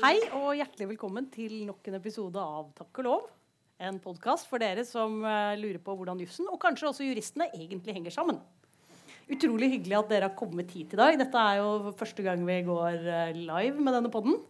Hei og hjertelig velkommen til nok en episode av Takk og lov. En podkast for dere som eh, lurer på hvordan jussen, og kanskje også juristene, egentlig henger sammen. Utrolig hyggelig at dere har kommet hit i dag. Dette er jo første gang vi går eh, live med denne podden.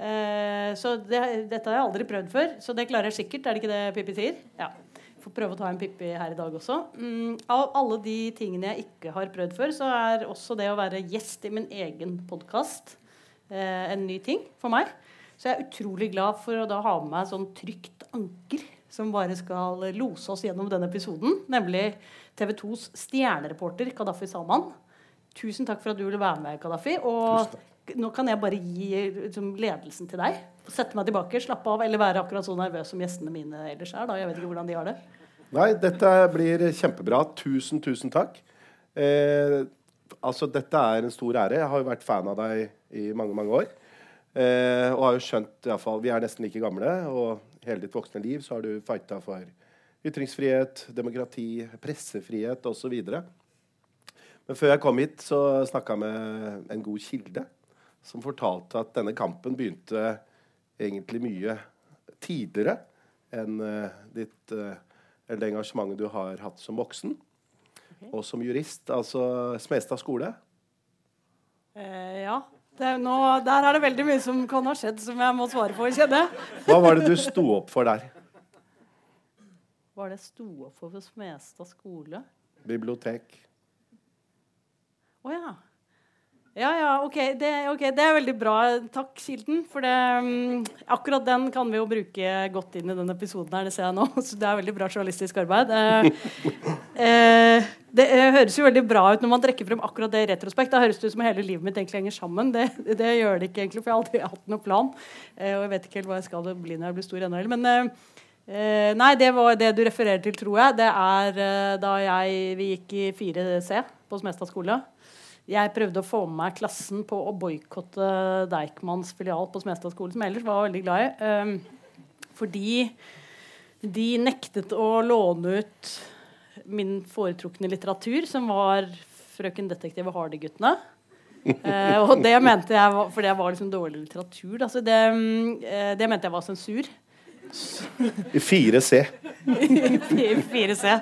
Eh, så det, dette har jeg aldri prøvd før, så det klarer jeg sikkert. Er det ikke det Pippi sier? Ja. Får prøve å ta en Pippi her i dag også. Mm, av alle de tingene jeg ikke har prøvd før, så er også det å være gjest i min egen podkast eh, en ny ting for meg. Så jeg er utrolig glad for å da ha med meg sånn trygt anker som bare skal lose oss gjennom denne episoden, nemlig TV 2s stjernereporter Kadafi Salman. Tusen takk for at du ville være med, Kadafi. Og nå kan jeg bare gi liksom, ledelsen til deg. Sette meg tilbake, slappe av, eller være akkurat så nervøs som gjestene mine ellers er. Da. Jeg vet ikke hvordan de har det. Nei, dette blir kjempebra. Tusen, tusen takk. Eh, altså, dette er en stor ære. Jeg har jo vært fan av deg i mange, mange år. Eh, og har jo skjønt i fall, Vi er nesten like gamle, og hele ditt voksne liv så har du fighta for ytringsfrihet, demokrati, pressefrihet osv. Men før jeg kom hit, så snakka jeg med en god kilde som fortalte at denne kampen begynte egentlig mye tidligere enn uh, ditt eller det engasjementet du har hatt som voksen. Okay. Og som jurist. Altså Smestad skole. Eh, ja. Nå, der er det veldig mye som kan ha skjedd som jeg må svare på. kjenner Hva var det du sto opp for der? Hva var det jeg sto opp for for Smestad skole? Bibliotek. Å oh, ja. Ja, ja, ok det, ok. det, er veldig bra. Takk, Kilden. For det, um, akkurat den kan vi jo bruke godt inn i denne episoden her, det ser jeg nå. Så det er veldig bra journalistisk arbeid. Uh, eh, det eh, høres jo veldig bra ut når man trekker frem akkurat det i retrospekt. Da høres det ut som hele livet mitt egentlig henger sammen. Det, det, gjør det ikke egentlig, for jeg har aldri hatt noen plan. Eh, og jeg vet ikke helt hva jeg skal bli når jeg blir stor ennå. Men eh, nei, det var det du refererer til, tror jeg. Det er da jeg, vi gikk i 4C på Smestad skole. Jeg prøvde å få med meg klassen på å boikotte Deichmans filial på Smestad skole, som jeg ellers var veldig glad i. Fordi de nektet å låne ut min foretrukne litteratur, som var 'Frøken detektiv og Hardy-guttene'. Eh, og det mente jeg var, fordi jeg var liksom dårlig litteratur. Altså det, uh, det mente jeg var sensur. I 4C. I 4C.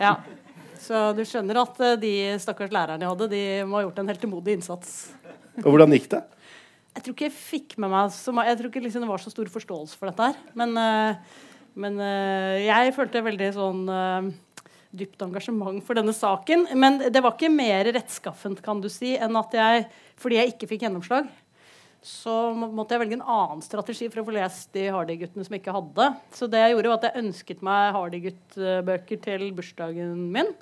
Ja. Så du skjønner at eh, de stakkars lærerne jeg hadde, de må ha gjort en heltemodig innsats. Og hvordan gikk det? Jeg tror ikke jeg fikk med meg så, Jeg tror ikke liksom det var så stor forståelse for dette her. Men, eh, men eh, jeg følte veldig sånn dypt engasjement for denne saken. Men det var ikke mer rettskaffent kan du si, enn at jeg, fordi jeg ikke fikk gjennomslag, så måtte jeg velge en annen strategi for å få lest de Hardy-guttene som ikke hadde. Så det jeg gjorde, var at jeg ønsket meg Hardy-gutt-bøker til bursdagen min.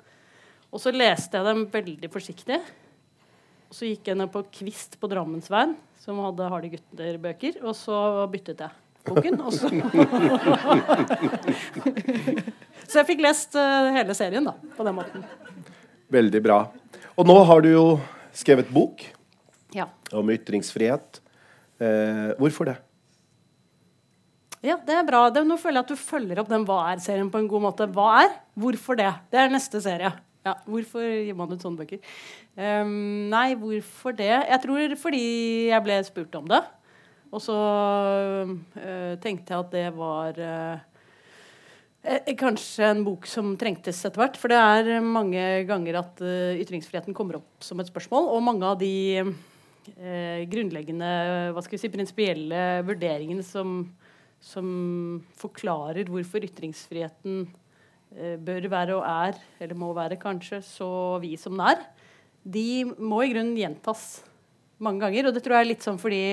Og så leste jeg dem veldig forsiktig. Og så gikk jeg ned på Kvist på Drammensveien, som hadde Hardy gutter-bøker, og så byttet jeg boken. også. så jeg fikk lest uh, hele serien da, på den måten. Veldig bra. Og nå har du jo skrevet bok ja. om ytringsfrihet. Eh, hvorfor det? Ja, det er bra. Det, nå føler jeg at du følger opp den Hva er-serien på en god måte. Hva er? Hvorfor det? Det er neste serie. Ja, Hvorfor gir man ut sånne bøker? Um, nei, hvorfor det? Jeg tror fordi jeg ble spurt om det. Og så uh, tenkte jeg at det var uh, kanskje en bok som trengtes etter hvert. For det er mange ganger at uh, ytringsfriheten kommer opp som et spørsmål. Og mange av de grunnleggende hva skal vi si, prinsipielle vurderingene som, som forklarer hvorfor ytringsfriheten bør være og er, eller må være kanskje, så vid som den er, de må i grunnen gjentas mange ganger. Og det tror jeg er litt sånn fordi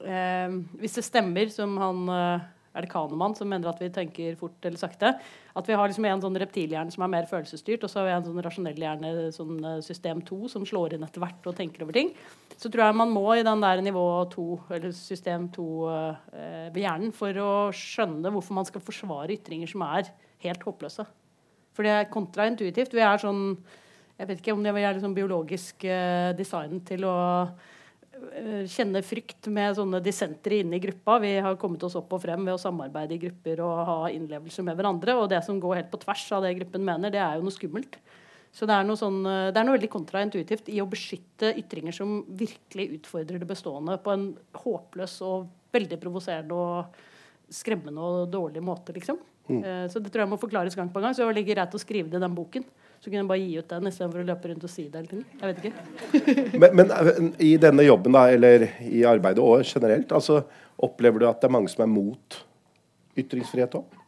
eh, Hvis det stemmer, som han eh, er det Kanemann som mener at vi tenker fort eller sakte, at vi har liksom en sånn reptilhjerne som er mer følelsesstyrt, og så har vi en sånn rasjonell hjerne, sånn eh, system 2, som slår inn etter hvert og tenker over ting, så tror jeg man må i den der nivå 2, eller system 2 eh, ved hjernen for å skjønne hvorfor man skal forsvare ytringer som er helt håpløse. For det er kontraintuitivt. Vi er sånn Jeg vet ikke om det er liksom biologisk eh, design til å kjenne frykt med sånne dissentere inne i gruppa. Vi har kommet oss opp og frem ved å samarbeide i grupper og ha innlevelse med hverandre. Og det som går helt på tvers av det gruppen mener, det er jo noe skummelt. Så det er, noe sånn, eh, det er noe veldig kontraintuitivt i å beskytte ytringer som virkelig utfordrer det bestående på en håpløs og veldig provoserende og skremmende og dårlig måte, liksom. Mm. Uh, så det tror jeg må forklares gang på gang. Så det ligger greit å skrive det i den boken. Så kunne jeg bare gi ut den istedenfor å løpe rundt og si det hele tiden. Jeg vet ikke. men, men, eh, i denne jobben, da, eller i arbeidet og generelt, altså, opplever du at det er mange som er mot ytringsfrihet òg?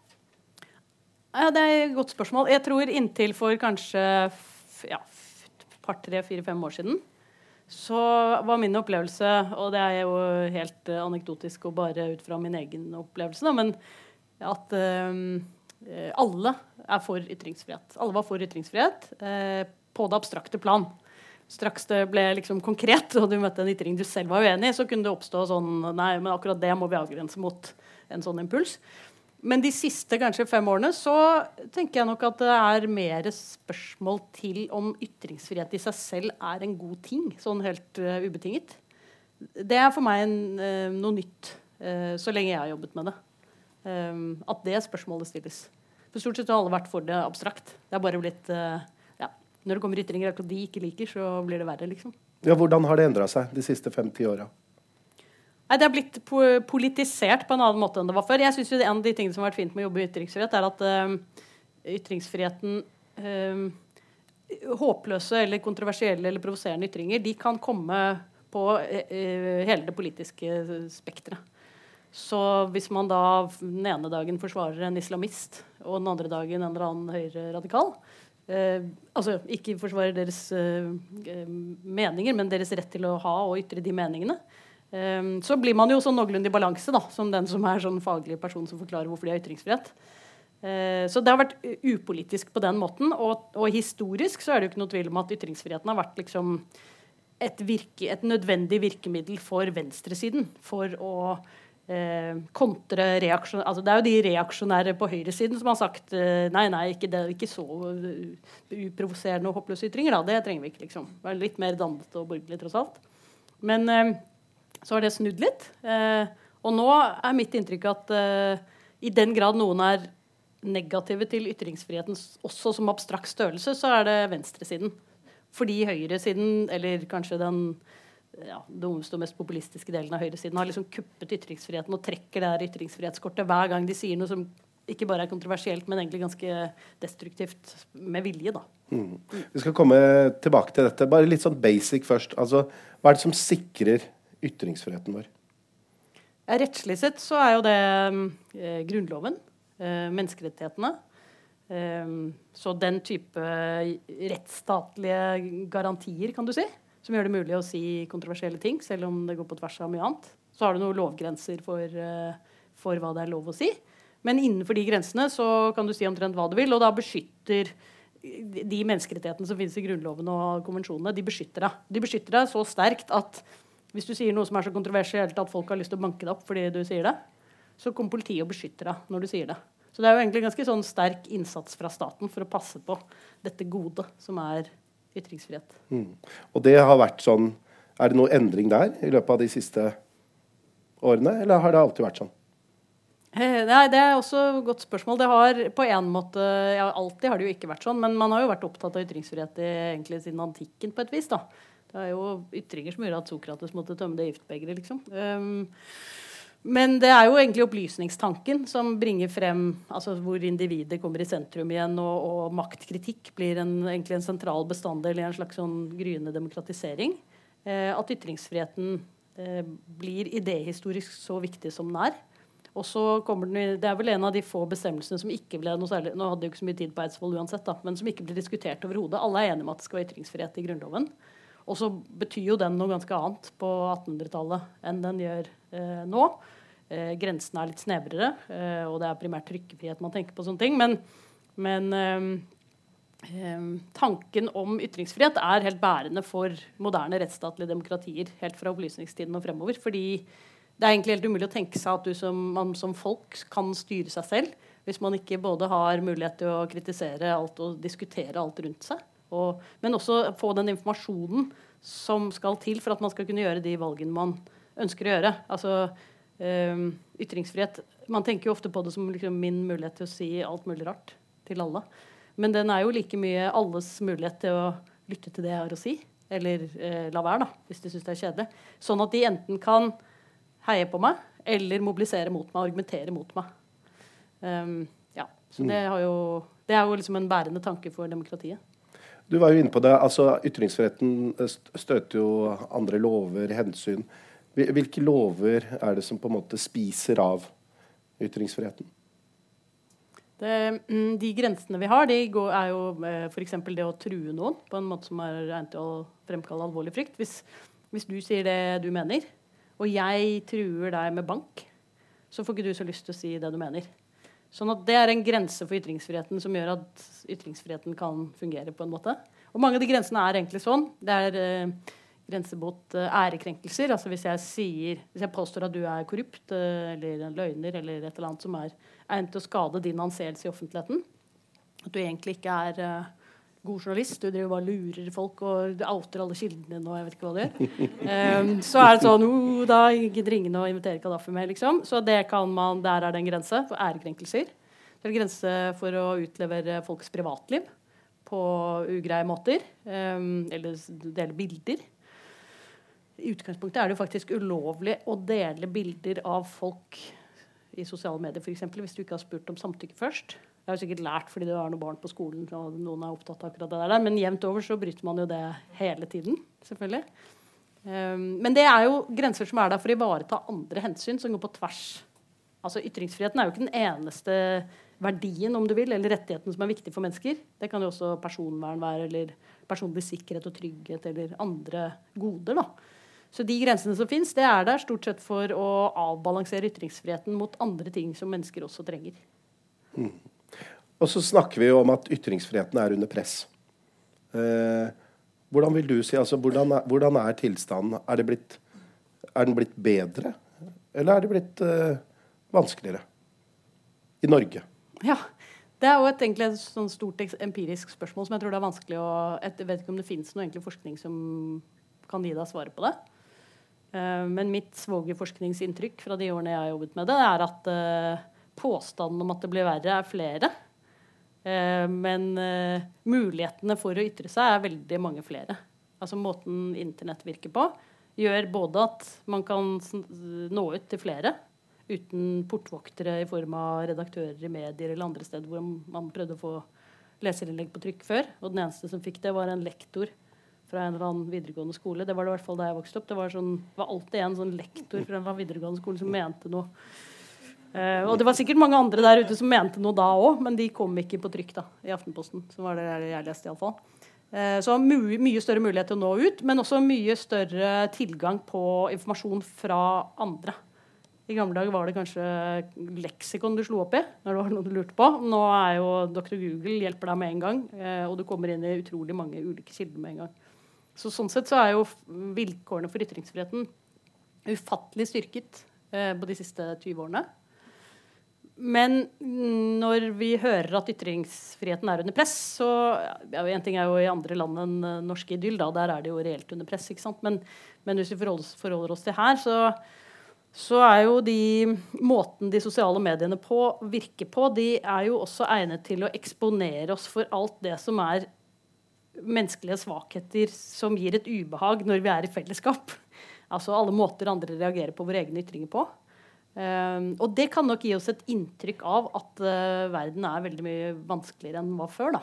Ja, det er et godt spørsmål. Jeg tror inntil for kanskje ja, par, tre, fire, fem år siden så var min opplevelse, og det er jo helt anekdotisk og bare ut fra min egen opplevelse, da, men at um, alle er for ytringsfrihet. Alle var for ytringsfrihet eh, på det abstrakte plan. Straks det ble liksom konkret, og du møtte en ytring du selv var uenig i, så kunne det oppstå sånn Nei, men akkurat det må vi avgrense mot en sånn impuls. Men de siste kanskje fem årene så tenker jeg nok at det er mer spørsmål til om ytringsfrihet i seg selv er en god ting, sånn helt uh, ubetinget. Det er for meg en, uh, noe nytt, uh, så lenge jeg har jobbet med det. Um, at det spørsmålet stilles. For stort sett har alle vært for det abstrakt. Det er bare blitt ja, Når det kommer ytringer de ikke liker, så blir det verre, liksom. Ja, Hvordan har det endra seg de siste fem-ti åra? Nei, Det har blitt politisert på en annen måte enn det var før. Jeg synes jo En av de tingene som har vært fint med å jobbe i ytringsfrihet, er at uh, ytringsfriheten uh, Håpløse eller kontroversielle eller provoserende ytringer de kan komme på uh, hele det politiske spekteret. Så hvis man da den ene dagen forsvarer en islamist, og den andre dagen en eller annen høyreradikal eh, Altså ikke forsvarer deres eh, meninger, men deres rett til å ha og ytre de meningene, Eh, så blir man jo sånn noenlunde i balanse, da, som den som er sånn faglig person som forklarer hvorfor de har ytringsfrihet. Uh, så det har vært upolitisk på den måten. Og, og, historisk så er det jo ikke noe tvil om at ytringsfriheten har vært liksom et, virke, et nødvendig virkemiddel for venstresiden for å eh. Altså, det er jo de reaksjonære på høyresiden som har sagt eh, nei, nei, ikke, det, ikke så uprovoserende og håpløse ytringer. Da. Det trenger vi ikke, liksom. Være litt mer dannete og borgerlig, tross alt. Men eh, så har det snudd litt. Eh, og nå er mitt inntrykk at eh, i den grad noen er negative til ytringsfriheten også som abstrakt størrelse, så er det venstresiden. Fordi høyresiden, eller kanskje den ja, og mest populistiske delen av høyresiden, har liksom kuppet ytringsfriheten og trekker det her ytringsfrihetskortet hver gang de sier noe som ikke bare er kontroversielt, men egentlig ganske destruktivt med vilje. da. Mm. Vi skal komme tilbake til dette. Bare litt sånn basic først. Altså, hva er det som sikrer ytringsfriheten vår? Ja, rettslig sett så er jo det eh, Grunnloven, eh, menneskerettighetene. Eh, så den type rettsstatlige garantier, kan du si, som gjør det mulig å si kontroversielle ting, selv om det går på tvers av mye annet. Så har du noen lovgrenser for, eh, for hva det er lov å si. Men innenfor de grensene så kan du si omtrent hva du vil, og da beskytter de menneskerettighetene som finnes i Grunnloven og konvensjonene, de beskytter deg. De beskytter deg så sterkt at hvis du sier noe som er så kontroversielt at folk har lyst til å banke deg opp fordi du sier det, så kommer politiet og beskytter deg når du sier det. Så det er jo egentlig ganske sånn sterk innsats fra staten for å passe på dette gode som er ytringsfrihet. Mm. Og det har vært sånn Er det noe endring der i løpet av de siste årene, eller har det alltid vært sånn? Eh, nei, Det er også et godt spørsmål. Det har på en måte, ja, Alltid har det jo ikke vært sånn, men man har jo vært opptatt av ytringsfrihet i, egentlig siden antikken på et vis. da. Det er jo ytringer som gjør at Sokrates måtte tømme det giftbegeret, liksom. Um, men det er jo egentlig opplysningstanken som bringer frem altså hvor individet kommer i sentrum igjen, og, og maktkritikk blir en, egentlig en sentral bestanddel i en slags sånn gryende demokratisering. Eh, at ytringsfriheten eh, blir idehistorisk så viktig som den er. Og så kommer den, Det er vel en av de få bestemmelsene som ikke ble noe særlig, nå hadde jeg ikke så mye tid på Eidsvoll uansett, da, men som ikke ble diskutert overhodet. Alle er enige om at det skal være ytringsfrihet i Grunnloven. Og så betyr jo den noe ganske annet på 1800-tallet enn den gjør eh, nå. Eh, grensene er litt snevrere, eh, og det er primært trykkefrihet man tenker på. sånne ting, Men, men eh, eh, tanken om ytringsfrihet er helt bærende for moderne rettsstatlige demokratier helt fra opplysningstiden og fremover. fordi det er egentlig helt umulig å tenke seg at som, man som folk kan styre seg selv hvis man ikke både har mulighet til å kritisere alt og diskutere alt rundt seg. Og, men også få den informasjonen som skal til for at man skal kunne gjøre de valgene man ønsker å gjøre. Altså um, ytringsfrihet Man tenker jo ofte på det som liksom min mulighet til å si alt mulig rart til alle. Men den er jo like mye alles mulighet til å lytte til det jeg har å si. Eller eh, la være, da, hvis de syns det er kjedelig. Sånn at de enten kan heie på meg eller mobilisere mot meg, argumentere mot meg. Um, ja, så det, jo, det, er jo liksom en bærende tanke for demokratiet. Du var jo inne på det. altså Ytringsfriheten støter jo andre lover, hensyn. Hvilke lover er det som på en måte spiser av ytringsfriheten? Det, mm, de grensene vi har, de går, er jo eh, f.eks. det å true noen på en måte som er regnet til å fremkalle alvorlig frykt. Hvis, hvis, du sier det du mener, og jeg truer deg med bank, så får ikke du så lyst til å si det du mener. Sånn at Det er en grense for ytringsfriheten som gjør at ytringsfriheten kan fungere. på en måte. Og Mange av de grensene er egentlig sånn. Det er eh, grense mot uh, ærekrenkelser. Altså hvis jeg, sier, hvis jeg påstår at du er korrupt uh, eller en løgner eller et eller annet som er egnet til å skade din anseelse i offentligheten, at du egentlig ikke er uh, god journalist, du driver bare lurer folk og outer alle kildene dine og jeg vet ikke hva du gjør, um, så er det sånn oh, Da gidder ingen å invitere Kadafi med, liksom. Så det kan man, der er det en grense for ærekrenkelser. Det er en grense for å utlevere folks privatliv på ugreie måter. Um, eller dele bilder. I utgangspunktet er det jo faktisk ulovlig å dele bilder av folk i sosiale medier, f.eks. hvis du ikke har spurt om samtykke først. Jeg har sikkert lært fordi det har noen barn på skolen og noen er opptatt av akkurat det der, men jevnt over så bryter man jo det hele tiden. selvfølgelig. Um, men det er jo grenser som er der for å ivareta andre hensyn som går på tvers. Altså Ytringsfriheten er jo ikke den eneste verdien om du vil, eller rettigheten som er viktig for mennesker. Det kan jo også personvern være, eller personlig sikkerhet og trygghet eller andre goder. da. Så de grensene som fins, det er der stort sett for å avbalansere ytringsfriheten mot andre ting som mennesker også trenger. Mm. Og så snakker vi jo om at ytringsfriheten er under press. Eh, hvordan vil du si, altså, hvordan, er, hvordan er tilstanden? Er, blitt, er, den blitt bedre, eller er det blitt eh, vanskeligere? I Norge. Ja, det er jo et, egentlig et sånn stort empirisk spørsmål som jeg tror det er vanskelig å Jeg vet ikke om det finnes noe forskning som kan gi deg svaret på det. Eh, men mitt svogerforskningsinntrykk fra de årene jeg har jobbet med det, er at uh, påstanden om at det blir verre, er flere. Uh, men uh, mulighetene for å ytre seg er veldig mange flere. Altså Måten Internett virker på, gjør både at man kan nå ut til flere uten portvoktere i form av redaktører i medier eller andre steder hvor man prøvde å få leserinnlegg på trykk før. Og den eneste som fikk det, var en lektor fra en eller annen videregående skole. Det var det i hvert fall da jeg vokste opp. Det var, sånn, var alltid en sånn lektor fra en eller annen videregående skole som mente noe. Uh, og det var sikkert mange andre der ute som mente noe da òg, men de kom ikke på trykk da, i Aftenposten. som var det jeg leste i alle fall. Uh, så my mye større mulighet til å nå ut, men også mye større tilgang på informasjon fra andre. I gamle dager var det kanskje leksikon du slo opp i når det var noe du lurte på. Nå er jo Dr. Google hjelper deg med en gang, uh, og du kommer inn i utrolig mange ulike kilder med en gang. Så sånn sett så er jo vilkårene for ytringsfriheten ufattelig styrket på de siste 20 årene. Men når vi hører at ytringsfriheten er under press, så ja, En ting er jo i andre land enn norsk idyll, da, der er det jo reelt under press. ikke sant? Men, men hvis vi forholder, forholder, oss til her, så, så er jo de måten de sosiale mediene på, virker på, de er jo også egnet til å eksponere oss for alt det som er menneskelige svakheter som gir et ubehag når vi er i fellesskap. Altså alle måter andre reagerer på våre egne ytringer på. Um, og det kan nok gi oss et inntrykk av at uh, verden er veldig mye vanskeligere enn den var før. da.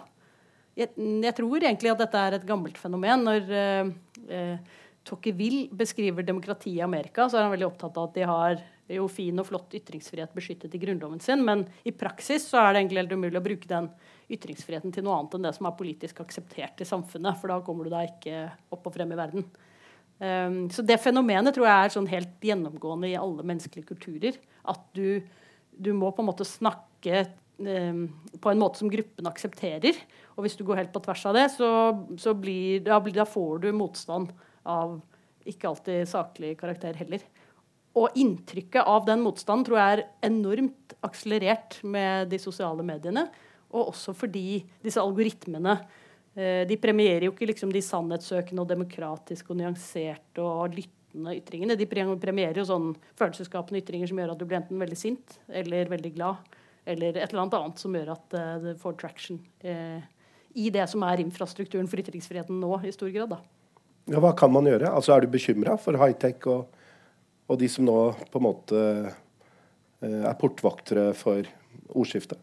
Jeg, jeg, tror egentlig at dette er et gammelt fenomen. Når uh, uh, Tocqueville beskriver demokrati i Amerika, så er han veldig opptatt av at de har jo fin og flott ytringsfrihet beskyttet i grunnloven sin, men i praksis så er det egentlig helt umulig å bruke den ytringsfriheten til noe annet enn det som er politisk akseptert i samfunnet. For da kommer du deg ikke opp og frem i verden. Um, så det fenomenet tror jeg er sånn helt gjennomgående i alle menneskelige kulturer. At du, du må på en måte snakke um, på en måte som gruppen aksepterer. Og hvis du går helt på tvers av det, så, så blir, da, da får du motstand av ikke alltid saklig karakter heller. Og inntrykket av den motstanden tror jeg er enormt akselerert med de sosiale mediene. Og også fordi disse algoritmene de premierer jo ikke liksom de sannhetssøkende og demokratiske og nyanserte og lyttende ytringene. De premierer jo sånn følelsesskapende ytringer som gjør at du blir enten veldig sint eller veldig glad. eller et eller annet annet som gjør at uh, det får traction eh, i det som er infrastrukturen for ytringsfriheten nå, i stor grad. da. Ja, hva kan man gjøre? Altså, Er du bekymra for high-tech og, og, de som nå på en måte eh, er portvaktere for ordskiftet?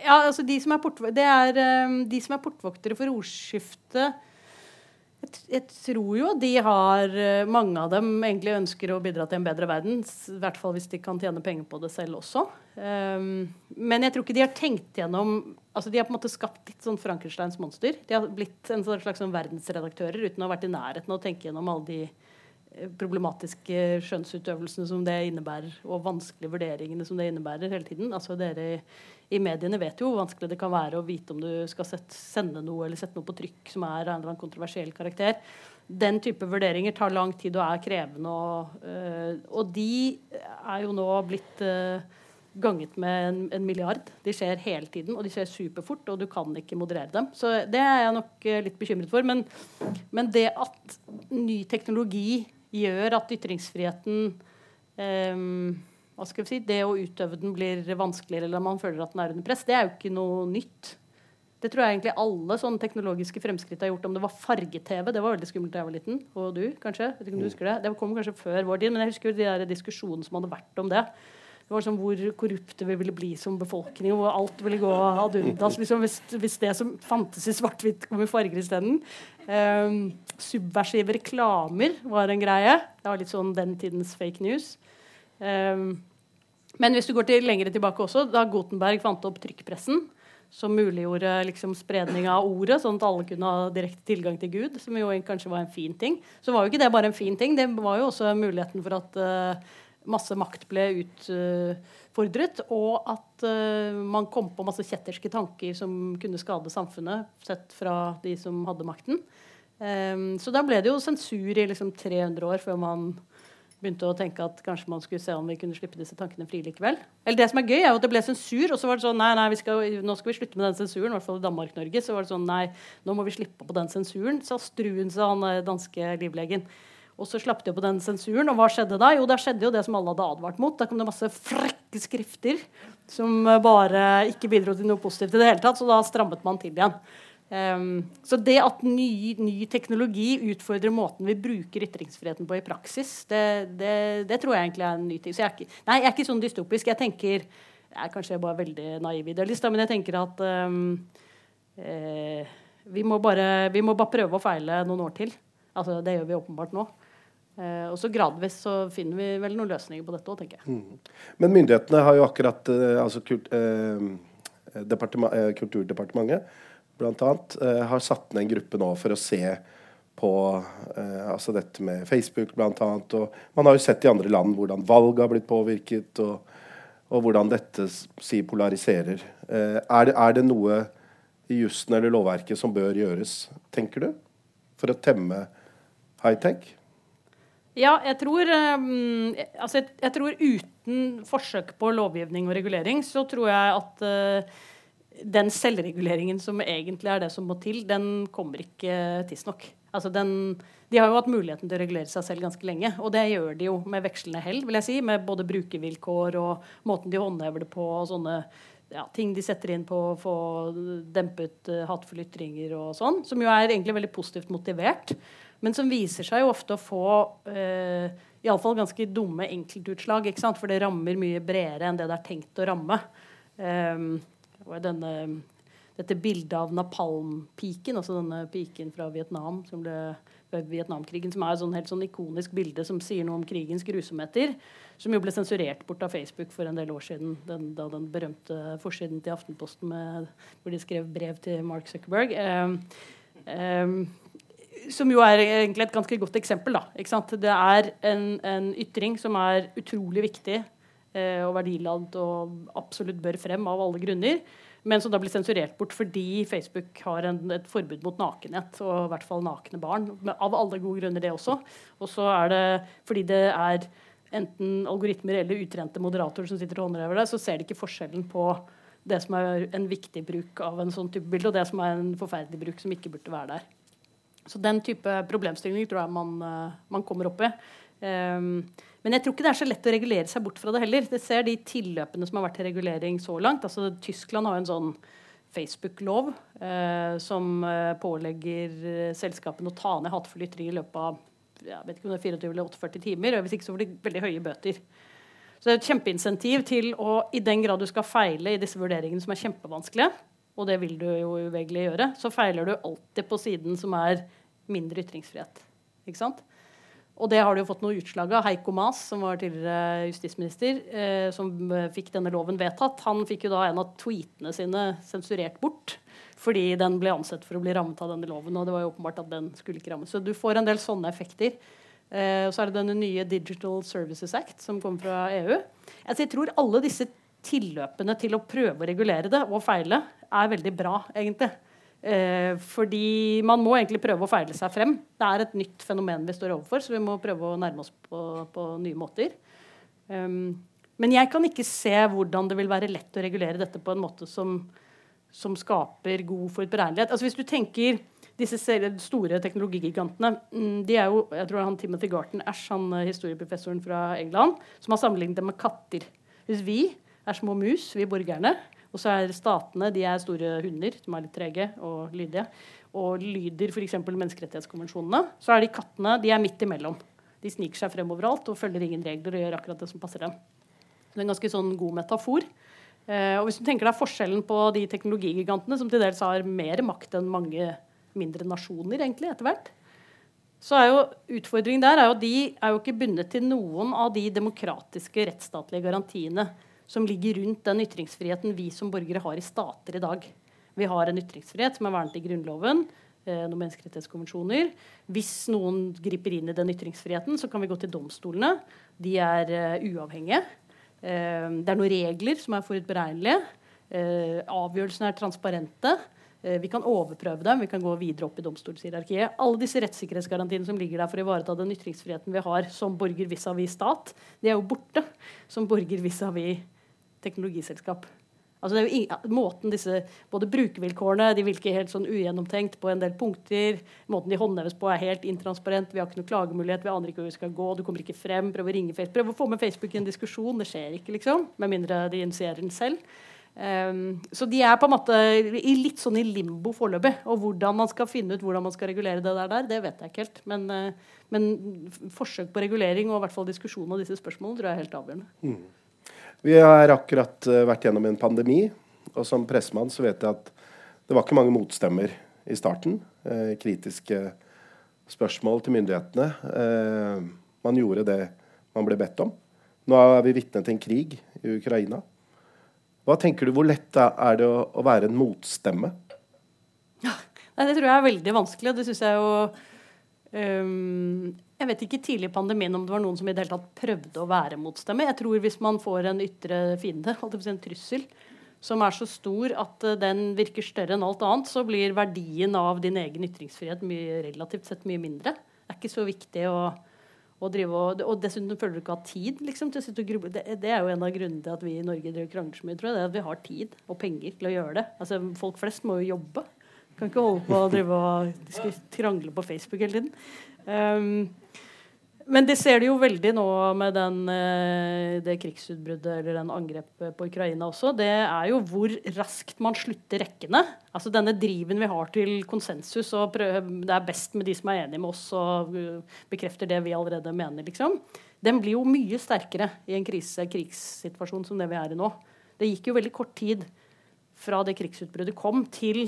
Ja, altså de som er, det er de som er portvoktere for ordskiftet jeg, jeg, tror jo de har eh, Mange av dem egentlig ønsker å bidra til en bedre verden. I hvert fall hvis de kan tjene penger på det selv også. Um, men jeg tror ikke de har tenkt gjennom altså De har på en måte skapt litt sånn Frankensteins monster. De har blitt en slags sånn verdensredaktører uten å ha vært i nærheten av å tenke gjennom alle de problematiske skjønnsutøvelsene som det innebærer, og vanskelige vurderingene som det innebærer hele tiden. Altså dere i mediene vet jo hvor vanskelig det kan være å vite om du skal sette, sende noe eller sette noe på trykk som er av en eller annen kontroversiell karakter. Den type vurderinger tar lang tid og er krevende. Og, øh, og de er jo nå blitt øh, ganget med en, en, milliard. De skjer hele tiden, og de skjer superfort, og du kan ikke moderere dem. Så det er jeg nok øh, litt bekymret for. Men, men, det at ny teknologi gjør at ytringsfriheten øh, hva skal vi si, det å utøve den blir vanskeligere, eller man føler at den er under press, det er jo ikke noe nytt. Det tror jeg egentlig alle sånne teknologiske fremskritt har gjort. Om det var farge-TV, det var veldig skummelt da jeg var liten. Og du, kanskje? vet ikke om du husker Det Det kom kanskje før vår tid, men jeg husker de der diskusjonene som hadde vært om det. Det var sånn Hvor korrupte vi ville bli som befolkning, hvor alt ville gå ad undas liksom, hvis, hvis, det som fantes i svart-hvitt, kom i farger isteden. Um, subversive reklamer var en greie. Det var litt sånn den tidens fake news. Um, men hvis du går til lengre tilbake også, da Gutenberg fant opp trykkpressen, som muliggjorde liksom spredning av ordet, sånn at alle kunne ha direkte tilgang til Gud, som jo kanskje var en fin ting, så var jo ikke det bare en fin ting. Det var jo også muligheten for at uh, masse makt ble utfordret, og at uh, man kom på masse kjetterske tanker som kunne skade samfunnet, sett fra de som hadde makten. Um, så da ble det jo sensur i liksom 300 år før man begynte å tenke at kanskje man skulle se om vi kunne slippe disse tankene fri likevel. Eller det som er gøy, er jo at det ble sensur, og så var det sånn Nei, nei, skal, nå skal vi slutte med den sensuren. I hvert fall i Danmark-Norge. Så var det sånn Nei, nå må vi slippe på den sensuren, sa Struen, sa han eh, danske livlegen. Og så slapp de på den sensuren. Og hva skjedde da? Jo, da skjedde jo det som alle hadde advart mot. Da kom det masse frekke skrifter som bare ikke bidro til noe positivt i det hele tatt. Så da strammet man til igjen. Um, så det at ny, ny, teknologi utfordrer måten vi bruker ytringsfriheten på i praksis, det, det, det tror jeg egentlig er en ny ting. Så jeg er ikke, nei, jeg er ikke sånn dystopisk. Jeg tenker Jeg er kanskje bare veldig naiv idealist, men jeg tenker at um, eh, vi, må bare, vi må bare prøve å feile noen år til. Altså, det gjør vi åpenbart nå. Uh, og så gradvis så finner vi vel noen løsninger på dette òg, tenker jeg. Mm. Men myndighetene har jo akkurat uh, altså kult, eh, Kulturdepartementet bl.a., eh, har satt ned en gruppe nå for å se på eh, altså dette med Facebook bl.a. Og man har jo sett i andre land hvordan valg har blitt påvirket, og, og hvordan dette si polariserer. Eh, er, det, er, det, noe i jussen eller lovverket som bør gjøres, tenker du, for å temme high-tech? Ja, jeg tror, um, altså jeg, jeg tror uten forsøk på lovgivning og regulering, så tror jeg at uh, den selvreguleringen som egentlig er det som må til, den kommer ikke tidsnok. Altså den, de har jo hatt muligheten til å regulere seg selv ganske lenge. Og det gjør de jo med vekslende hell, vil jeg si. Med både brukervilkår og måten de håndhever det på, og sånne ja, ting de setter inn på å få dempet uh, hatefulle ytringer og sånn. Som jo er egentlig veldig positivt motivert. Men som viser seg jo ofte å få eh, iallfall ganske dumme enkeltutslag. ikke sant? For det rammer mye bredere enn det det er tenkt å ramme. Um, og denne, dette bildet av napalmpiken, altså denne piken fra Vietnam som ble Vietnamkrigen, som er et sånn helt sånn ikonisk bilde som sier noe om krigens grusomheter, som jo ble sensurert bort av Facebook for en del år siden, den, da den berømte forsiden til Aftenposten med, hvor de skrev brev til Mark Zuckerberg. Eh, eh, som jo er egentlig et ganske godt eksempel. Da, det er en, en, ytring som er utrolig viktig eh, og verdiladd og absolutt bør frem av alle grunner. Men som da blir sensurert bort fordi Facebook har en, et forbud mot nakenhet. Og i hvert fall nakne barn. Av alle gode grunner, det også. Og så er det fordi det er enten algoritmer eller utrente moderatorer som sitter og håndhever det, så ser de ikke forskjellen på det som er en viktig bruk av en sånn type bilde, og det som er en forferdelig bruk som ikke burde være der. Så den type problemstillinger tror jeg man, eh, man kommer opp i. Um, Men jeg tror ikke det er så lett å regulere seg bort fra det heller. Det ser de tilløpene som har vært til regulering så langt. Altså, Tyskland har en sånn Facebook-lov eh, som eh, pålegger eh, selskapene å ta ned hatefulle ytringer i løpet av jeg vet ikke om det er 24 eller 48 timer. og Hvis ikke så blir det veldig høye bøter. Så det er et kjempeinsentiv til å, i den grad du skal feile i disse vurderingene som er kjempevanskelige, og det vil du jo uvegerlig gjøre, så feiler du alltid på siden som er mindre ytringsfrihet. Ikke sant? Og det har det jo fått noe utslag av. Heiko Maas, som var tidligere justisminister, eh, som fikk denne loven vedtatt, han fikk jo da en av tweetene sine sensurert bort. Fordi den ble ansett for å bli rammet av denne loven. Og det var jo åpenbart at den skulle ikke rammes. Så du får en del sånne effekter. Eh, og så er det denne nye Digital Services Act som kommer fra EU. Altså, jeg tror alle disse tilløpene til å prøve å regulere det og feile er veldig bra, egentlig. Eh, fordi man må egentlig prøve å feile seg frem. Det er et nytt fenomen vi står overfor, så vi må prøve å nærme oss på, på nye måter. Um, men jeg kan ikke se hvordan det vil være lett å regulere dette på en måte som, som skaper god forutberegnelighet. Altså hvis du tenker disse store teknologigigantene mm, de er jo, jeg tror han Timothy Garton Ash, han eh, historieprofessoren fra England, som har sammenlignet dem med katter. Hvis vi er små mus, vi borgerne, og så er statene de er store hunder som er litt trege og lydige. Og lyder f.eks. menneskerettighetskonvensjonene. Så er de kattene de er midt imellom. De sniker seg frem overalt og følger ingen regler og gjør akkurat det som passer dem. Det er en ganske sånn god metafor. Eh, og hvis du tenker deg forskjellen på de teknologigigantene, som til dels har mer makt enn mange mindre nasjoner egentlig etter hvert, så er jo utfordringen der er jo de er jo ikke bundet til noen av de demokratiske rettsstatlige garantiene som ligger rundt den ytringsfriheten vi som borgere har i stater i dag. Vi har en ytringsfrihet som er vernet i Grunnloven, eh, noen menneskerettighetskonvensjoner. Hvis noen griper inn i den ytringsfriheten, så kan vi gå til domstolene. De er uh, uavhengige. Uh, det er noen regler som er forutberegnelige. Uh, avgjørelsene er transparente. Vi kan overprøve dem. Vi kan gå videre opp i domstolshierarkiet. Alle disse rettssikkerhetsgarantiene som ligger der for å ivareta den ytringsfriheten vi har som borger vis-à-vis stat, de er jo borte som borger vis-à-vis teknologiselskap. Altså det er jo måten disse, både Brukervilkårene de virker helt sånn ugjennomtenkt på en del punkter. Måten de håndheves på, er helt intransparent. Vi har ikke noen klagemulighet. Vi aner ikke hvor vi skal gå. Du kommer ikke frem. Prøv å ringe Facebook. Prøv å få med Facebook i en diskusjon. Det skjer ikke, liksom. Med mindre de initierer den selv. Um, så de er på en måte litt sånn i limbo foreløpig. Og hvordan man skal finne ut hvordan man skal regulere det der, det vet jeg ikke helt. Men, uh, men forsøk på regulering og i hvert fall diskusjon av disse spørsmålene tror jeg er helt avgjørende. Mm. Vi har akkurat uh, vært gjennom en pandemi, og som pressemann så vet jeg at det var ikke mange motstemmer i starten. Eh, kritiske spørsmål til myndighetene. Eh, man gjorde det man ble bedt om. Nå er vi vitne til en krig i Ukraina. Hva tenker du, Hvor lett er det å, å være en motstemme? Ja, det tror jeg er veldig vanskelig. og det synes jeg jo um, jeg vet ikke tidlig i pandemien om det var noen som i det hele tatt prøvde å være motstemme. Jeg tror hvis man får en ytre fiende, en trussel, som er så stor at uh, den virker større enn alt annet, så blir verdien av din egen ytringsfrihet mye, relativt sett mye mindre. Det er ikke så viktig å, å drive og, og dessuten føler du ikke ha tid liksom, til å sitte og. Det, det, er jo en av grunnene til at vi i Norge driver krangler så mye, tror jeg. Det er at vi har tid og penger til å gjøre det. Altså, folk flest må jo jobbe. Kan ikke holde på å drive og krangle på Facebook hele tiden. Um, men det ser du jo veldig nå med den, eh, det krigsutbruddet eller den angrepet på Ukraina også. Det er jo hvor raskt man slutter rekkene. Altså Denne driven vi har til konsensus og prøve, det er best med de som er enige med oss og uh, bekrefter det vi allerede mener, liksom. Den blir jo mye sterkere i en krise, krigssituasjon som det vi er i nå. Det gikk jo veldig kort tid fra det krigsutbruddet kom, til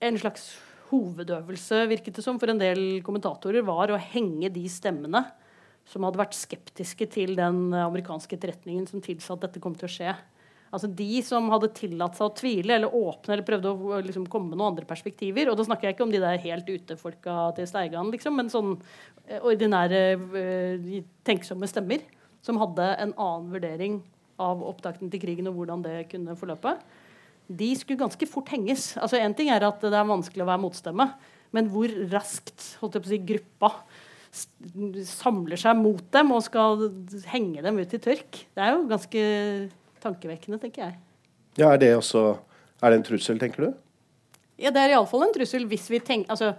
en slags hovedøvelse, virket det som, for en del kommentatorer, var å henge de stemmene som hadde vært skeptiske til den amerikanske etterretningen som tilsa at dette kom til å skje. Altså De som hadde tillatt seg å tvile eller åpne eller prøvde å liksom, komme med noen andre perspektiver. Og da snakker jeg ikke om de der helt ute-folka til Steigan, liksom, men sånn eh, ordinære uh, tenksomme stemmer som hadde en annen vurdering av opptakten til krigen og hvordan det kunne forløpe. De skulle ganske fort henges. Altså Én ting er at det er vanskelig å være motstemme, men hvor raskt holdt jeg på å si, gruppa samler seg mot dem og skal henge dem ut i tørk. Det er jo ganske tankevekkende, tenker jeg. Ja, Er det også er det en trussel, tenker du? Ja, Det er iallfall en trussel hvis vi tenker altså,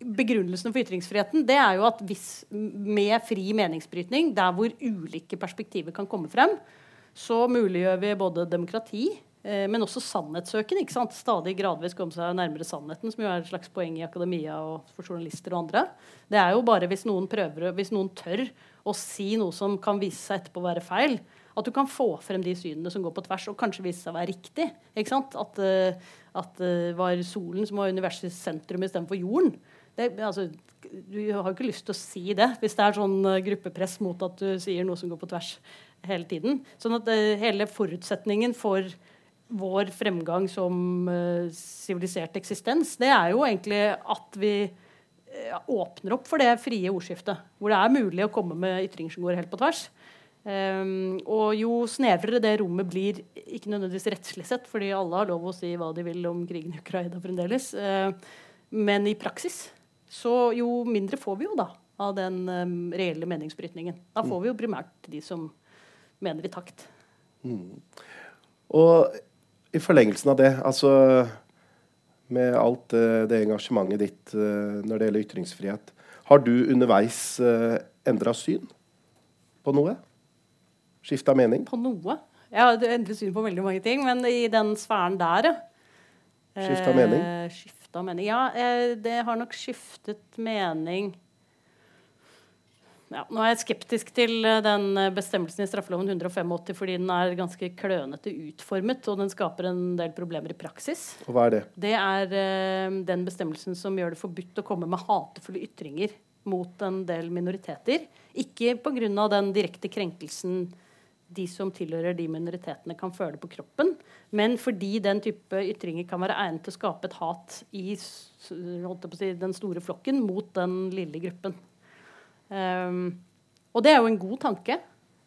begrunnelsen for ytringsfriheten det er jo at hvis med fri meningsbrytning, der hvor ulike perspektiver kan komme frem, så muliggjør vi både demokrati, men også sannhetssøken. ikke sant? Stadig gradvis komme seg nærmere sannheten, som jo er et slags poeng i akademia og for journalister og andre. Det er jo bare hvis noen prøver, hvis noen tør å si noe som kan vise seg etterpå å være feil, at du kan få frem de synene som går på tvers, og kanskje vise seg å være riktig. ikke sant? At, uh, at det uh, var solen som var universets sentrum istedenfor jorden. Det, altså, du har jo ikke lyst til å si det hvis det er sånn gruppepress mot at du sier noe som går på tvers hele tiden. Sånn at hele forutsetningen for vår fremgang som sivilisert eksistens, det er jo egentlig at vi åpner opp for det frie ordskiftet. Hvor det er mulig å komme med ytringer som går helt på tvers. Um, og jo snevrere det rommet blir, ikke nødvendigvis rettslig sett, fordi alle har lov å si hva de vil om krigen i Ukraina fremdeles, uh, men i praksis, så jo mindre får vi jo da av den um, reelle meningsbrytningen. Da får vi jo primært de som mener i takt. Mm. Og i forlengelsen av det, altså med alt uh, det engasjementet ditt uh, når det gjelder ytringsfrihet, har du underveis uh, endra syn på noe? Skifta mening? På noe. Jeg har endret syn på veldig mange ting, men i den sfæren der, ja. Skifta mening? Eh, skifta mening. Ja, eh, det har nok skiftet mening ja, Nå er jeg skeptisk til eh, den eh, bestemmelsen i straffeloven 185 fordi den er ganske klønete utformet, og den skaper en del problemer i praksis. Og hva er det? Det er eh, den bestemmelsen som gjør det forbudt å komme med hatefulle ytringer mot en del minoriteter. Ikke pga. den direkte krenkelsen de som tilhører de minoritetene, kan føle på kroppen. Men fordi den type ytringer kan være egnet til å skape et hat i si, den store flokken mot den lille gruppen. Um, og det er jo en god tanke.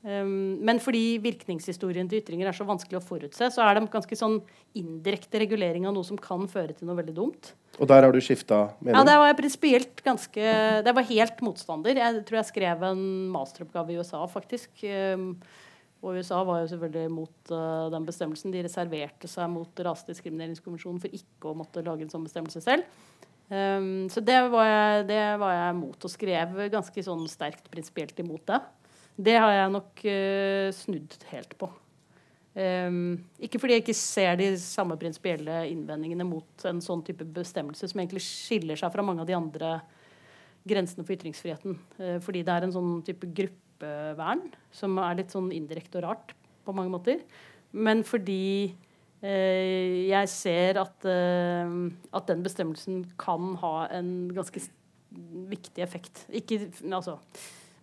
Um, men fordi virkningshistorien til ytringer er så vanskelig å forutse, så er det ganske sånn indirekte regulering av noe som kan føre til noe veldig dumt. Og der har du skifta mening? Ja, der var jeg prinsipielt ganske Det var helt motstander. Jeg tror jeg skrev en masteroppgave i USA, faktisk. Um, og USA var jo selvfølgelig mot uh, den bestemmelsen. De reserverte seg mot Rasediskrimineringskonvensjonen for ikke å måtte lage en sånn bestemmelse selv. Um, så det var, jeg, det var jeg mot, og skrev ganske sånn sterkt prinsipielt imot det. Det har jeg nok uh, snudd helt på. Um, ikke fordi jeg ikke ser de samme prinsipielle innvendingene mot en sånn type bestemmelse som egentlig skiller seg fra mange av de andre grensene for ytringsfriheten. Uh, fordi det er en sånn type gruppevern, som er litt sånn indirekte og rart på mange måter. Men fordi jeg ser at, eh, at, den bestemmelsen kan ha en ganske viktig effekt. Ikke Altså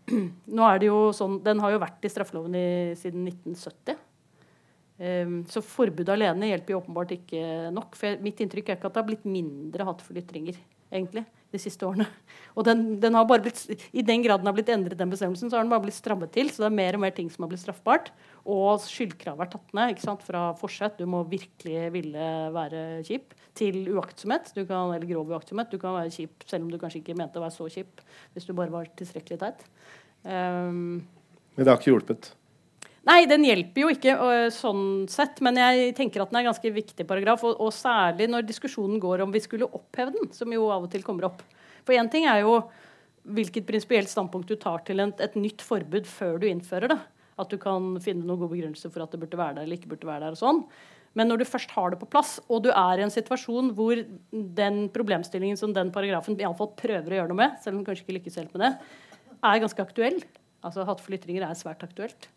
Nå er det jo sånn Den har jo vært i straffeloven i, siden 1970. Um, eh, så forbud alene hjelper jo åpenbart ikke nok. For mitt inntrykk er ikke at det har blitt mindre hatefulle ytringer egentlig de siste årene. Og den, den har bare blitt, I den grad den har blitt endret, den bestemmelsen, så har den bare blitt strammet til. Så det er mer og mer ting som har blitt straffbart. Og skyldkravet er tatt ned. ikke sant? Fra forsett, du må virkelig ville være kjip, til uaktsomhet. Du kan, eller grov uaktsomhet. Du kan være kjip selv om du kanskje ikke mente å være så kjip, hvis du bare var tilstrekkelig teit. Um, Men det har ikke hjulpet? Nei, den hjelper jo ikke uh, sånn sett, men jeg tenker at den er en ganske viktig paragraf. Og, og, særlig når diskusjonen går om vi skulle oppheve den, som jo av og til kommer opp. For én ting er jo hvilket prinsipielt standpunkt du tar til et, et, nytt forbud før du innfører det. At du kan finne noen god begrunnelse for at det burde være der eller ikke burde være der. og sånn. Men når du først har det på plass, og du er i en situasjon hvor den problemstillingen som den paragrafen i alle fall prøver å gjøre noe med, selv om den kanskje ikke lykkes helt med det, er ganske aktuell Altså hatefulle ytringer er svært aktuelt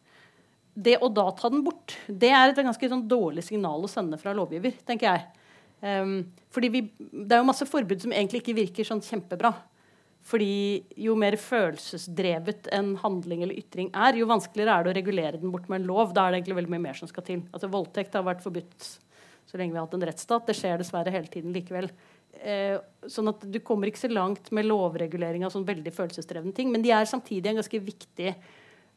det å da ta den bort, det er et ganske sånn dårlig signal å sende fra lovgiver, tenker jeg. Um, fordi vi, Det er jo masse forbud som egentlig ikke virker sånn kjempebra. Fordi jo mer følelsesdrevet en handling eller ytring er, jo vanskeligere er det å regulere den bort med en lov. Da er det egentlig veldig mye mer som skal til. Altså Voldtekt har vært forbudt så lenge vi har hatt en rettsstat. Det skjer dessverre hele tiden likevel. Eh, sånn at Du kommer ikke så langt med lovregulering av sånn veldig følelsesdrevne ting. Men de er samtidig en ganske viktig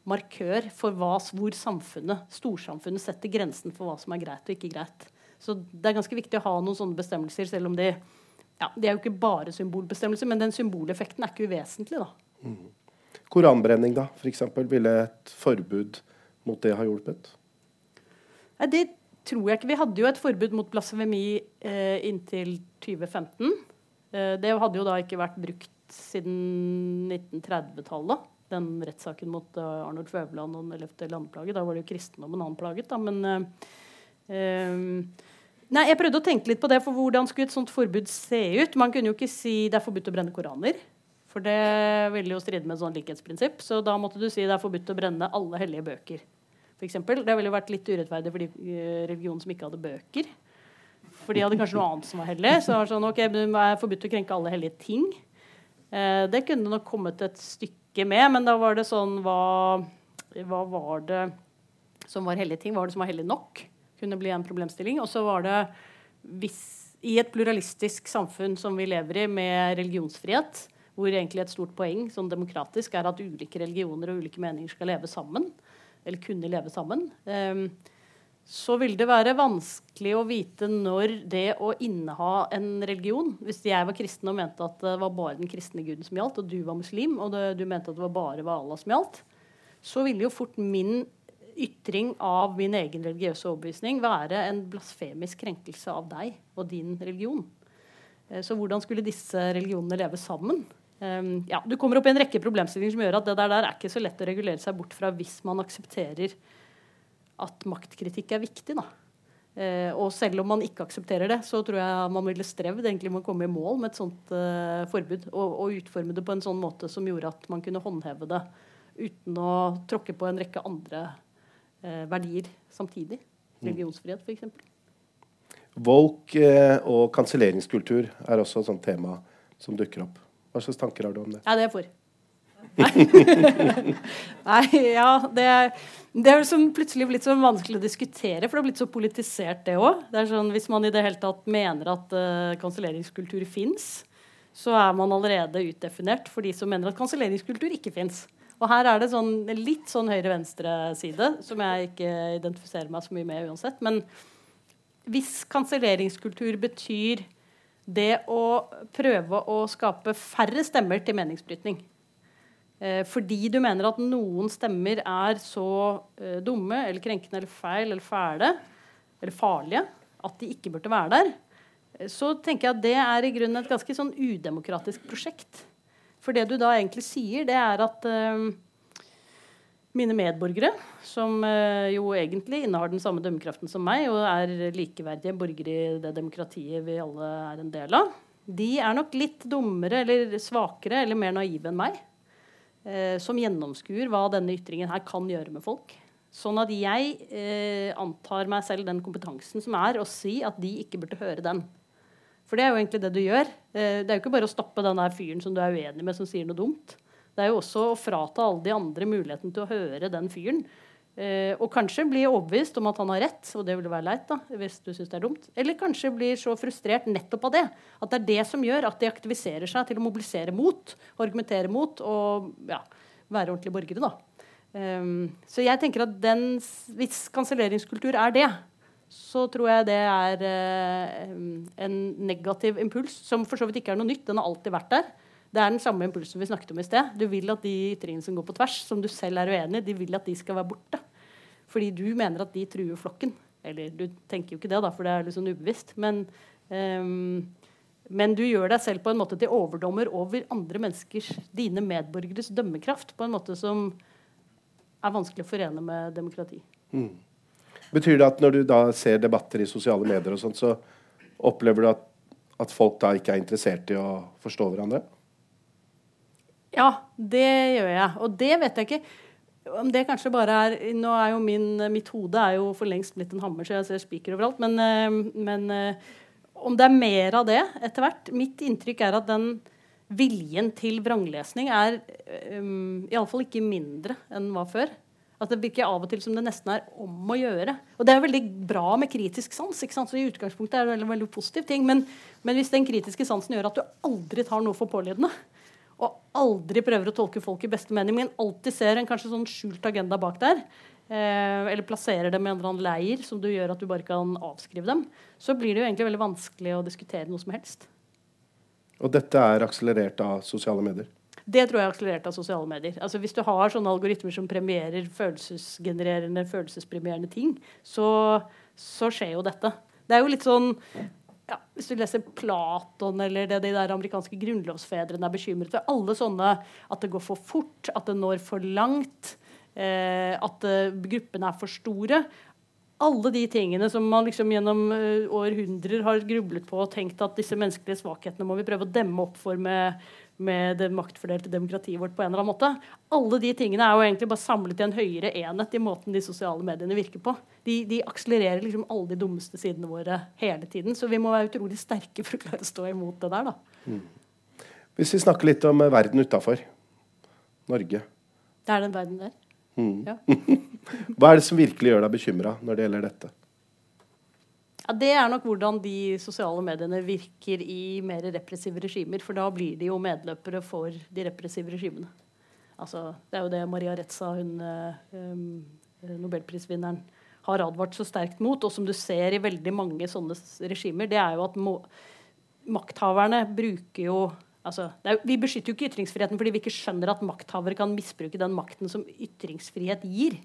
markør for hva, hvor samfunnet, storsamfunnet setter grensen for hva som er greit og ikke greit. Så det er ganske viktig å ha noen sånne bestemmelser, selv om de, ja, Det er jo ikke bare symbolbestemmelser, men den symboleffekten er ikke uvesentlig. da. Mm. Koranbrenning, da, f.eks. Ville et forbud mot det ha hjulpet? Nei, det tror jeg ikke. Vi hadde jo et forbud mot blasfemi eh, inntil 2015. Eh, det hadde jo da ikke vært brukt siden 1930-tallet. Den rettssaken mot uh, Arnold Føvland og den 11. landplaget. Da var det jo kristendommen han plaget, da. Men uh, Nei, jeg prøvde å tenke litt på det, for hvordan skulle et sånt forbud se ut? Man kunne jo ikke si det er forbudt å brenne koraner. For det ville jo stride med et sånt likhetsprinsipp. Så da måtte du si det er forbudt å brenne alle hellige bøker. For eksempel. det ville vært litt urettferdig for de religionene som ikke hadde bøker. For de hadde kanskje noe annet som var hellig. Så var det sånn, ok, det er forbudt å krenke alle hellige ting. Eh, det kunne nok kommet et stykke med, men da var det sånn hva, hva var det som var hellige ting? Hva Var det som var hellig nok? Kunne bli en problemstilling. Og så var det hvis, i et pluralistisk samfunn som vi lever i, med religionsfrihet, hvor egentlig et stort poeng sånn demokratisk er at ulike religioner og ulike meninger skal leve sammen, eller kunne leve sammen, eh, så vil det være vanskelig å vite når det å inneha en religion Hvis jeg var kristen og mente at det var bare den kristne guden som gjaldt, og du var muslim, og det, du mente at det var bare var Allah som gjaldt, så ville jo fort min ytring av min egen religiøse overbevisning være en blasfemisk krenkelse av deg og din religion. Eh, så hvordan skulle disse religionene leve sammen? Um, ja, du kommer opp i en rekke problemstillinger som gjør at det der er ikke så lett å regulere seg bort fra hvis man aksepterer at maktkritikk er viktig. da. Eh, og selv om man ikke aksepterer det, så tror jeg man ville strevd egentlig med å komme i mål med et sånt eh, forbud. Og, og, utforme det på en sånn måte som gjorde at man kunne håndheve det uten å tråkke på en rekke andre eh, verdier samtidig. Mm. Religionsfrihet, f.eks. Woke eh, og kanselleringskultur er også et sånt tema som dukker opp. Hva slags tanker har du om det? Ja, det er for. Nei, ja, det, det er liksom plutselig blitt så vanskelig å diskutere, for det har blitt så politisert, det òg. Sånn, hvis man i det hele tatt mener at uh, kanselleringskultur fins, så er man allerede utdefinert for de som mener at kanselleringskultur ikke fins. Og her er det sånn, litt sånn høyre-venstre-side, som jeg ikke identifiserer meg så mye med uansett. Men hvis kanselleringskultur betyr det å prøve å skape færre stemmer til meningsbrytning, fordi du mener at noen stemmer er så eh, dumme eller krenkende eller feil eller fæle eller farlige at de ikke burde være der, eh, så tenker jeg at det er i grunnen et ganske sånn udemokratisk prosjekt. For det du da egentlig sier, det er at mine medborgere, som jo egentlig innehar den samme dømmekraften som meg, og er likeverdige borgere i det demokratiet vi alle er en del av, de er nok litt dummere eller svakere eller mer naive enn meg eh, som gjennomskuer hva denne ytringen her kan gjøre med folk. Sånn at jeg eh, antar meg selv den kompetansen som er å si at de ikke burde høre den. For det er jo egentlig det du gjør. Eh, det er jo ikke bare å stoppe den der fyren som du er uenig med, som sier noe dumt. Det er jo også å frata alle de andre muligheten til å høre den fyren. Eh, og kanskje bli overbevist om at han har rett, og det ville være leit. da, hvis du synes det er dumt. Eller kanskje blir så frustrert nettopp av det. At det er det som gjør at de aktiviserer seg til å mobilisere mot, argumentere mot og ja, være ordentlige borgere. da. Um, så jeg tenker at den, hvis kanselleringskultur er det, så tror jeg det er uh, en negativ impuls, som for så vidt ikke er noe nytt. Den har alltid vært der. Det er den samme impulsen vi snakket om i sted. Du vil at de ytringene som går på tvers, som du selv er uenig i, de vil at de skal være borte. Fordi du mener at de truer flokken. Eller du tenker jo ikke det, da, for det er litt sånn ubevisst. Men, um, men du gjør deg selv på en måte til overdommer over andre menneskers, dine medborgeres dømmekraft, på en måte som er vanskelig å forene med demokrati. Mm. Betyr det at når du da ser debatter i sosiale medier, og sånt, så opplever du at, at folk da ikke er interessert i å forstå hverandre? Ja, det gjør jeg. Og det vet jeg ikke om det kanskje bare er Nå er jo min, mitt hode er jo for lengst blitt en hammer, så jeg ser spiker overalt. Men, eh, men, eh, om det er mer av det etter hvert Mitt inntrykk er at den viljen til vranglesning er um, iallfall ikke mindre enn den var før. At det virker av og til som det nesten er om å gjøre. Og det er veldig bra med kritisk sans. ikke sant? Så i utgangspunktet er det veldig, veldig positiv ting. Men, men hvis den kritiske sansen gjør at du aldri tar noe for pålydende, og aldri prøver å tolke folk i beste mening, men alltid ser en kanskje sånn skjult agenda bak der, eh, eller plasserer dem i en eller annen leir som du gjør at du bare kan avskrive dem, så blir det jo egentlig veldig vanskelig å diskutere noe som helst. Og dette er akselerert av sosiale medier? Det tror jeg er akselerert av sosiale medier. Altså Hvis du har sånne algoritmer som premierer følelsesgenererende, følelsespremierende ting, så, så skjer jo dette. Det er jo litt sånn ja, Hvis du leser Platon eller det de der amerikanske grunnlovsfedrene er bekymret for Alle sånne at det går for fort, at det når for langt, eh, at eh, gruppene er for store. Alle de tingene som man liksom gjennom uh, århundrer har grublet på og tenkt at disse menneskelige svakhetene må vi prøve å demme opp for med med det maktfordelte demokratiet vårt på en eller annen måte. Alle de tingene er jo egentlig bare samlet i en høyere enhet i måten de sosiale mediene virker på. De, de akselererer liksom alle de dummeste sidene våre hele tiden. Så vi må være utrolig sterke for å klare å stå imot det der, da. Mm. Hvis vi snakker litt om eh, verden utafor Norge. Det er den verden der. Mm. Ja. Hva er det som virkelig gjør deg bekymra når det gjelder dette? Ja, Det er nok hvordan de sosiale mediene virker i mer repressive regimer. For da blir de jo medløpere for de repressive regimene. Altså, det er jo det Maria Retza, hun, um, nobelprisvinneren, har advart så sterkt mot. Og som du ser i veldig mange sånne regimer, det er jo at makthaverne bruker jo altså, er, Vi beskytter jo ikke ytringsfriheten fordi vi ikke skjønner at makthavere kan misbruke den makten som ytringsfrihet gir.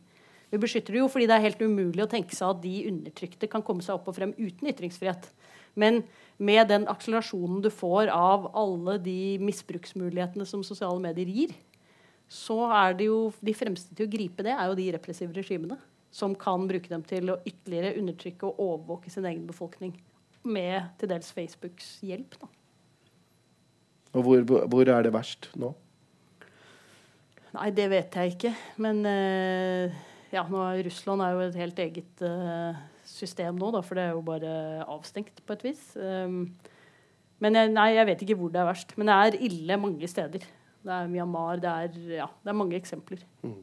Vi beskytter det jo fordi det er helt umulig å tenke seg at de undertrykte kan komme seg opp og frem uten ytringsfrihet. Men med den akselerasjonen du får av alle de misbruksmulighetene som sosiale medier gir, så er det jo de fremste til å gripe det, er jo de repressive regimene. Som kan bruke dem til å ytterligere undertrykke og overvåke sin egen befolkning. Med til dels Facebooks hjelp. Da. Og hvor, hvor er det verst nå? Nei, det vet jeg ikke. Men uh, ja, nå er Russland er jo et helt eget uh, system nå, da, for det er jo bare avstengt på et vis. Um, men jeg, nei, jeg vet ikke hvor det er verst. Men det er ille mange steder. Det er Myanmar, det er, ja, det er mange eksempler. Mm.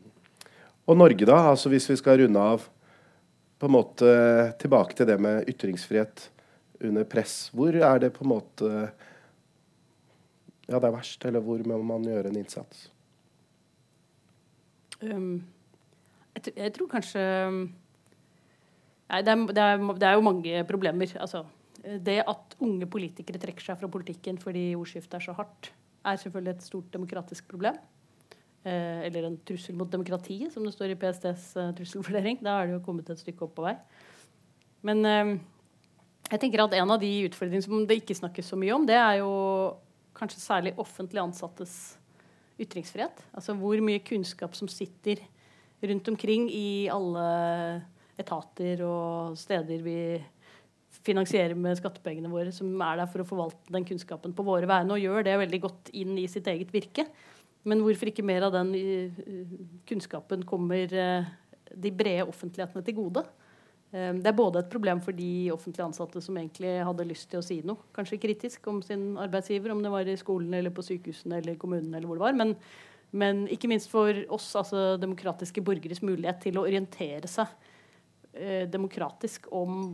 Og Norge, da? altså Hvis vi skal runde av på en måte tilbake til det med ytringsfrihet under press. Hvor er det på en måte ja, det er verst, eller hvor må man gjøre en innsats? Um, jeg, jeg tror kanskje Nei, det er, det, er, det er, jo mange problemer. Altså, det at unge politikere trekker seg fra politikken fordi ordskiftet er så hardt, er selvfølgelig et stort demokratisk problem. Eh, eller en trussel mot demokratiet, som det står i PSTs eh, trusselvurdering. Da er det jo kommet et stykke opp på vei. Men eh, jeg tenker at en av de utfordringene som det ikke snakkes så mye om, det er jo kanskje særlig offentlig ansattes ytringsfrihet. Altså hvor mye kunnskap som sitter rundt omkring i alle etater og steder vi finansierer med skattepengene våre, som er der for å forvalte den kunnskapen på våre vegne, og gjør det veldig godt inn i sitt eget virke. Men hvorfor ikke mer av den eh, kunnskapen kommer eh, de brede offentlighetene til gode? Eh, det er både et problem for de offentlig ansatte som egentlig hadde lyst til å si noe, kanskje kritisk om sin arbeidsgiver, om det var i skolen eller på sykehusene eller kommunen eller hvor det var. men men ikke minst for oss, altså demokratiske borgeres mulighet til å orientere seg eh, demokratisk om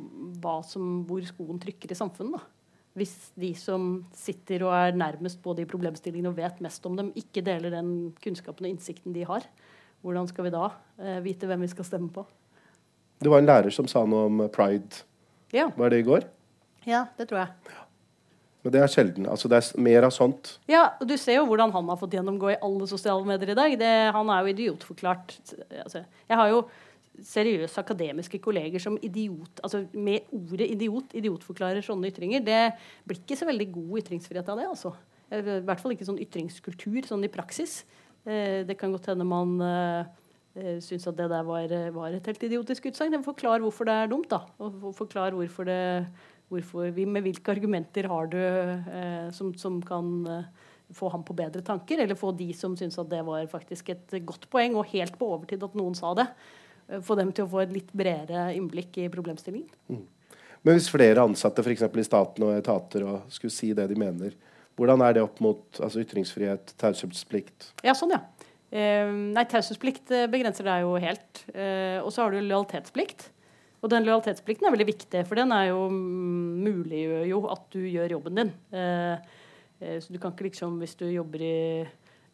som, hvor skoen trykker i samfunnet. Da. Hvis de som sitter og er nærmest på de problemstillingene og vet mest om dem, ikke deler den kunnskapen og innsikten de har, hvordan skal vi da eh, vite hvem vi skal stemme på? Det var en lærer som sa noe om pride. Ja. Var det i går? Ja, det tror jeg. Men det er sjelden. Altså, det er mer av sånt. Ja, og Du ser jo hvordan han har fått gjennomgå i alle sosiale medier i dag. Det, han er jo idiotforklart. Altså, jeg har jo seriøse akademiske kolleger som idiot, altså med ordet idiot idiotforklarer sånne ytringer. Det blir ikke så veldig god ytringsfrihet av det. altså. I hvert fall ikke sånn ytringskultur sånn i praksis. Eh, det kan godt hende man eh, eh syns at det der var, var et helt idiotisk utsagn. Forklar hvorfor det er dumt, da. Og forklar hvorfor det vi, med hvilke argumenter har du eh, som, som, kan eh, få ham på bedre tanker, eller få de som syns at det var faktisk et godt poeng, og helt på overtid at noen sa det, eh, få dem til å få et litt bredere innblikk i problemstillingen. Mm. Men hvis flere ansatte for i staten og etater og skulle si det de mener, hvordan er det opp mot altså, ytringsfrihet, taushetsplikt? Ja, sånn, ja. Eh, nei, taushetsplikt eh, begrenser deg jo helt. Eh, og så har du lojalitetsplikt. Og den lojalitetsplikten er veldig viktig, for den er jo muliggjør jo at du gjør jobben din. Eh, eh, så du kan ikke liksom, hvis du jobber i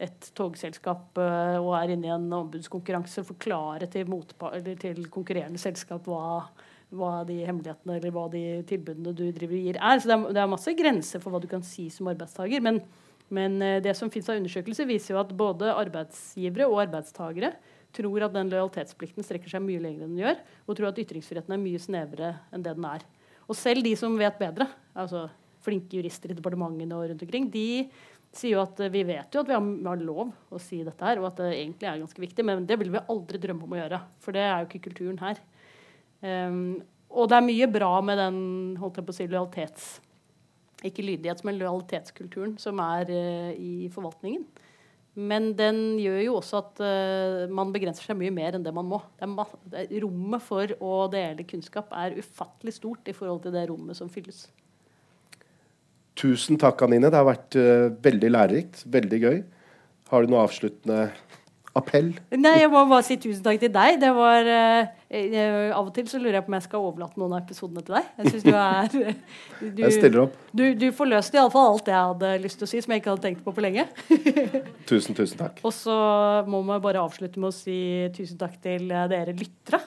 et togselskap eh, og er inne i en ombudskonkurranse, forklare til, til konkurrerende selskap hva, hva, de hemmelighetene eller hva de tilbudene du driver gir, er. Så det er, det er masse grenser for hva du kan si som arbeidstaker. Men, men det som finnes av undersøkelser, viser jo at både arbeidsgivere og arbeidstakere tror at den lojalitetsplikten strekker seg mye lenger enn den gjør, og tror at ytringsfriheten er mye snevrere enn det den er. Og selv de som vet bedre, altså flinke jurister i departementene og rundt omkring, de sier jo at eh, vi vet jo at vi har, lov å si dette her, og at det egentlig er ganske viktig, men det vil vi aldri drømme om å gjøre. For det er jo ikke kulturen her. Um, og det er mye bra med den holdt jeg på å si, lojalitets... Ikke lydighets, men lojalitetskulturen som er uh, i forvaltningen. Men den gjør jo også at uh, man begrenser seg mye mer enn det man må. Det rommet for å dele kunnskap er ufattelig stort i forhold til det rommet som fylles. Tusen takk, Anine. Det har vært uh, veldig lærerikt. Veldig gøy. Har du noe avsluttende appell? Nei, jeg må bare si tusen takk til deg. Det var uh, jeg, Av og til så lurer jeg på om jeg skal overlate noen av episodene til deg. Jeg synes du er du, Jeg stiller opp. Du, du forløste iallfall alt jeg hadde lyst til å si, som jeg ikke hadde tenkt på på lenge. tusen, tusen takk. Og så må vi bare avslutte med å si tusen takk til dere lyttere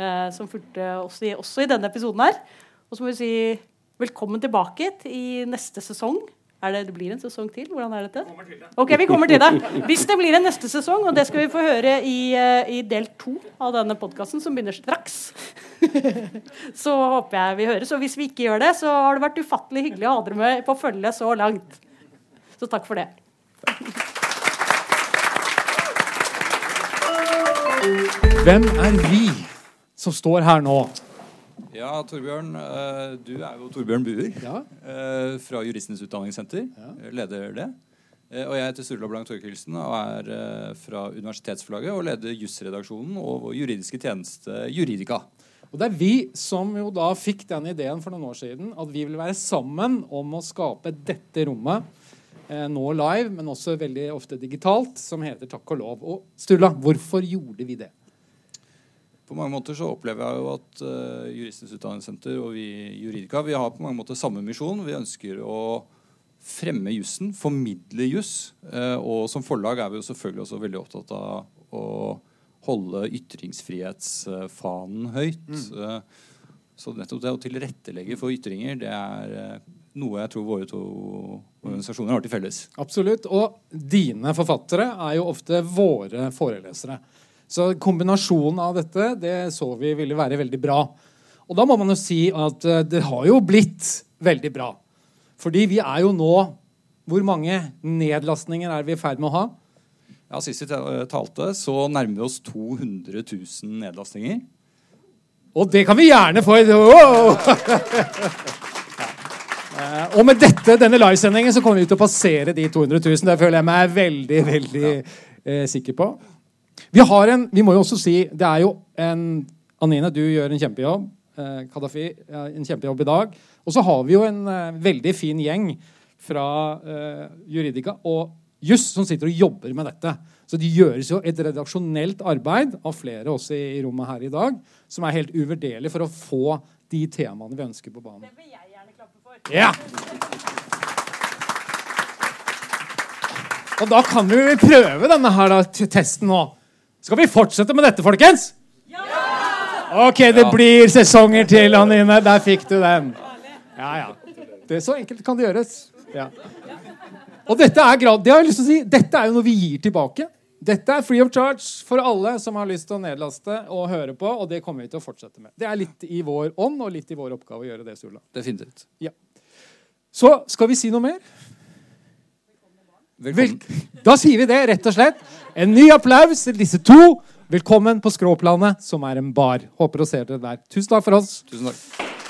uh, som fulgte oss i, også i denne episoden her. Og så må vi si Velkommen tilbake i neste sesong. Er det, det blir en sesong til? Hvordan er dette? Ok, vi kommer til det. Hvis det blir en neste sesong, og det skal vi få høre i, eh, i del to av denne podkasten, som begynner straks, så håper jeg vi høres. Og hvis vi ikke gjør det, så har det vært ufattelig hyggelig å ha dere med på følge så langt. Så takk for det. Hvem er vi som står her nå? Ja, Torbjørn. Eh, du er jo Torbjørn Buer ja. Eh, fra Juristenes Utdanningssenter. Ja. Leder det. Eh, og jeg heter Sturla Blank Torkelsen og er fra Universitetsforlaget og leder jusredaksjonen og vår juridiske tjeneste Juridika. Og Det er vi som jo da fikk den ideen for noen år siden at vi vil være sammen om å skape dette rommet, nå live, men også veldig ofte digitalt, som heter Takk og lov. Og Sturla, hvorfor gjorde vi det? På mange måter så opplever jeg jo at uh, Juristenes utdanningssenter og vi juridika vi har på mange måter samme misjon. Vi ønsker å fremme jussen, formidle juss. Uh, og som forlag er vi jo selvfølgelig også veldig opptatt av å holde ytringsfrihetsfanen høyt. Mm. Uh, så nettopp det å tilrettelegge for ytringer, det er noe jeg tror våre to organisasjoner har til felles. Absolutt. Og dine forfattere er jo ofte våre forelesere. Så kombinasjonen av dette det så vi ville være veldig bra. Og da må man jo si at eh, det har jo blitt veldig bra. Fordi vi er jo nå Hvor mange nedlastninger er vi i ferd med å ha? Ja, Sist vi eh, talte, så nærmer vi oss 200 000 nedlastninger. Og det kan vi gjerne få! Wow! Eh, og med dette, denne livesendingen så kommer vi til å passere de 200 000. Det føler jeg meg veldig veldig eh, sikker på. Vi har en, vi må jo også si Det er jo en Anine, du gjør en kjempejobb. Eh, Kadafi, en kjempejobb i dag. Og så har vi jo en eh, veldig fin gjeng fra eh, Juridika og Juss som sitter og jobber med dette. Så det gjøres jo et redaksjonelt arbeid av flere også i, rommet her i dag, som er helt uvurderlig for å få de temaene vi ønsker på banen. Det vil jeg gjerne klappe for. Ja. Og da kan vi prøve denne her da, testen nå. Skal vi fortsette med dette, folkens? Ja! Ok, det blir sesonger til, Anine. Der fikk du den. Ja, ja. Det er Så enkelt kan det gjøres. Ja. Og dette er, grad, det har jeg lyst til å si, dette er jo noe vi gir tilbake. Dette er free of charge for alle som har lyst til å nedlaste og høre på. Og det kommer vi til å fortsette med. Det er litt i vår ånd og litt i vår oppgave å gjøre det, Sula. Definitivt. Ja. Så skal vi si noe mer? Velkommen. Vel, da sier vi det, rett og slett. En ny applaus til disse to. Velkommen på Skråplanet, som er en bar. Håper å se dere der. Tusen takk for oss. Tusen takk.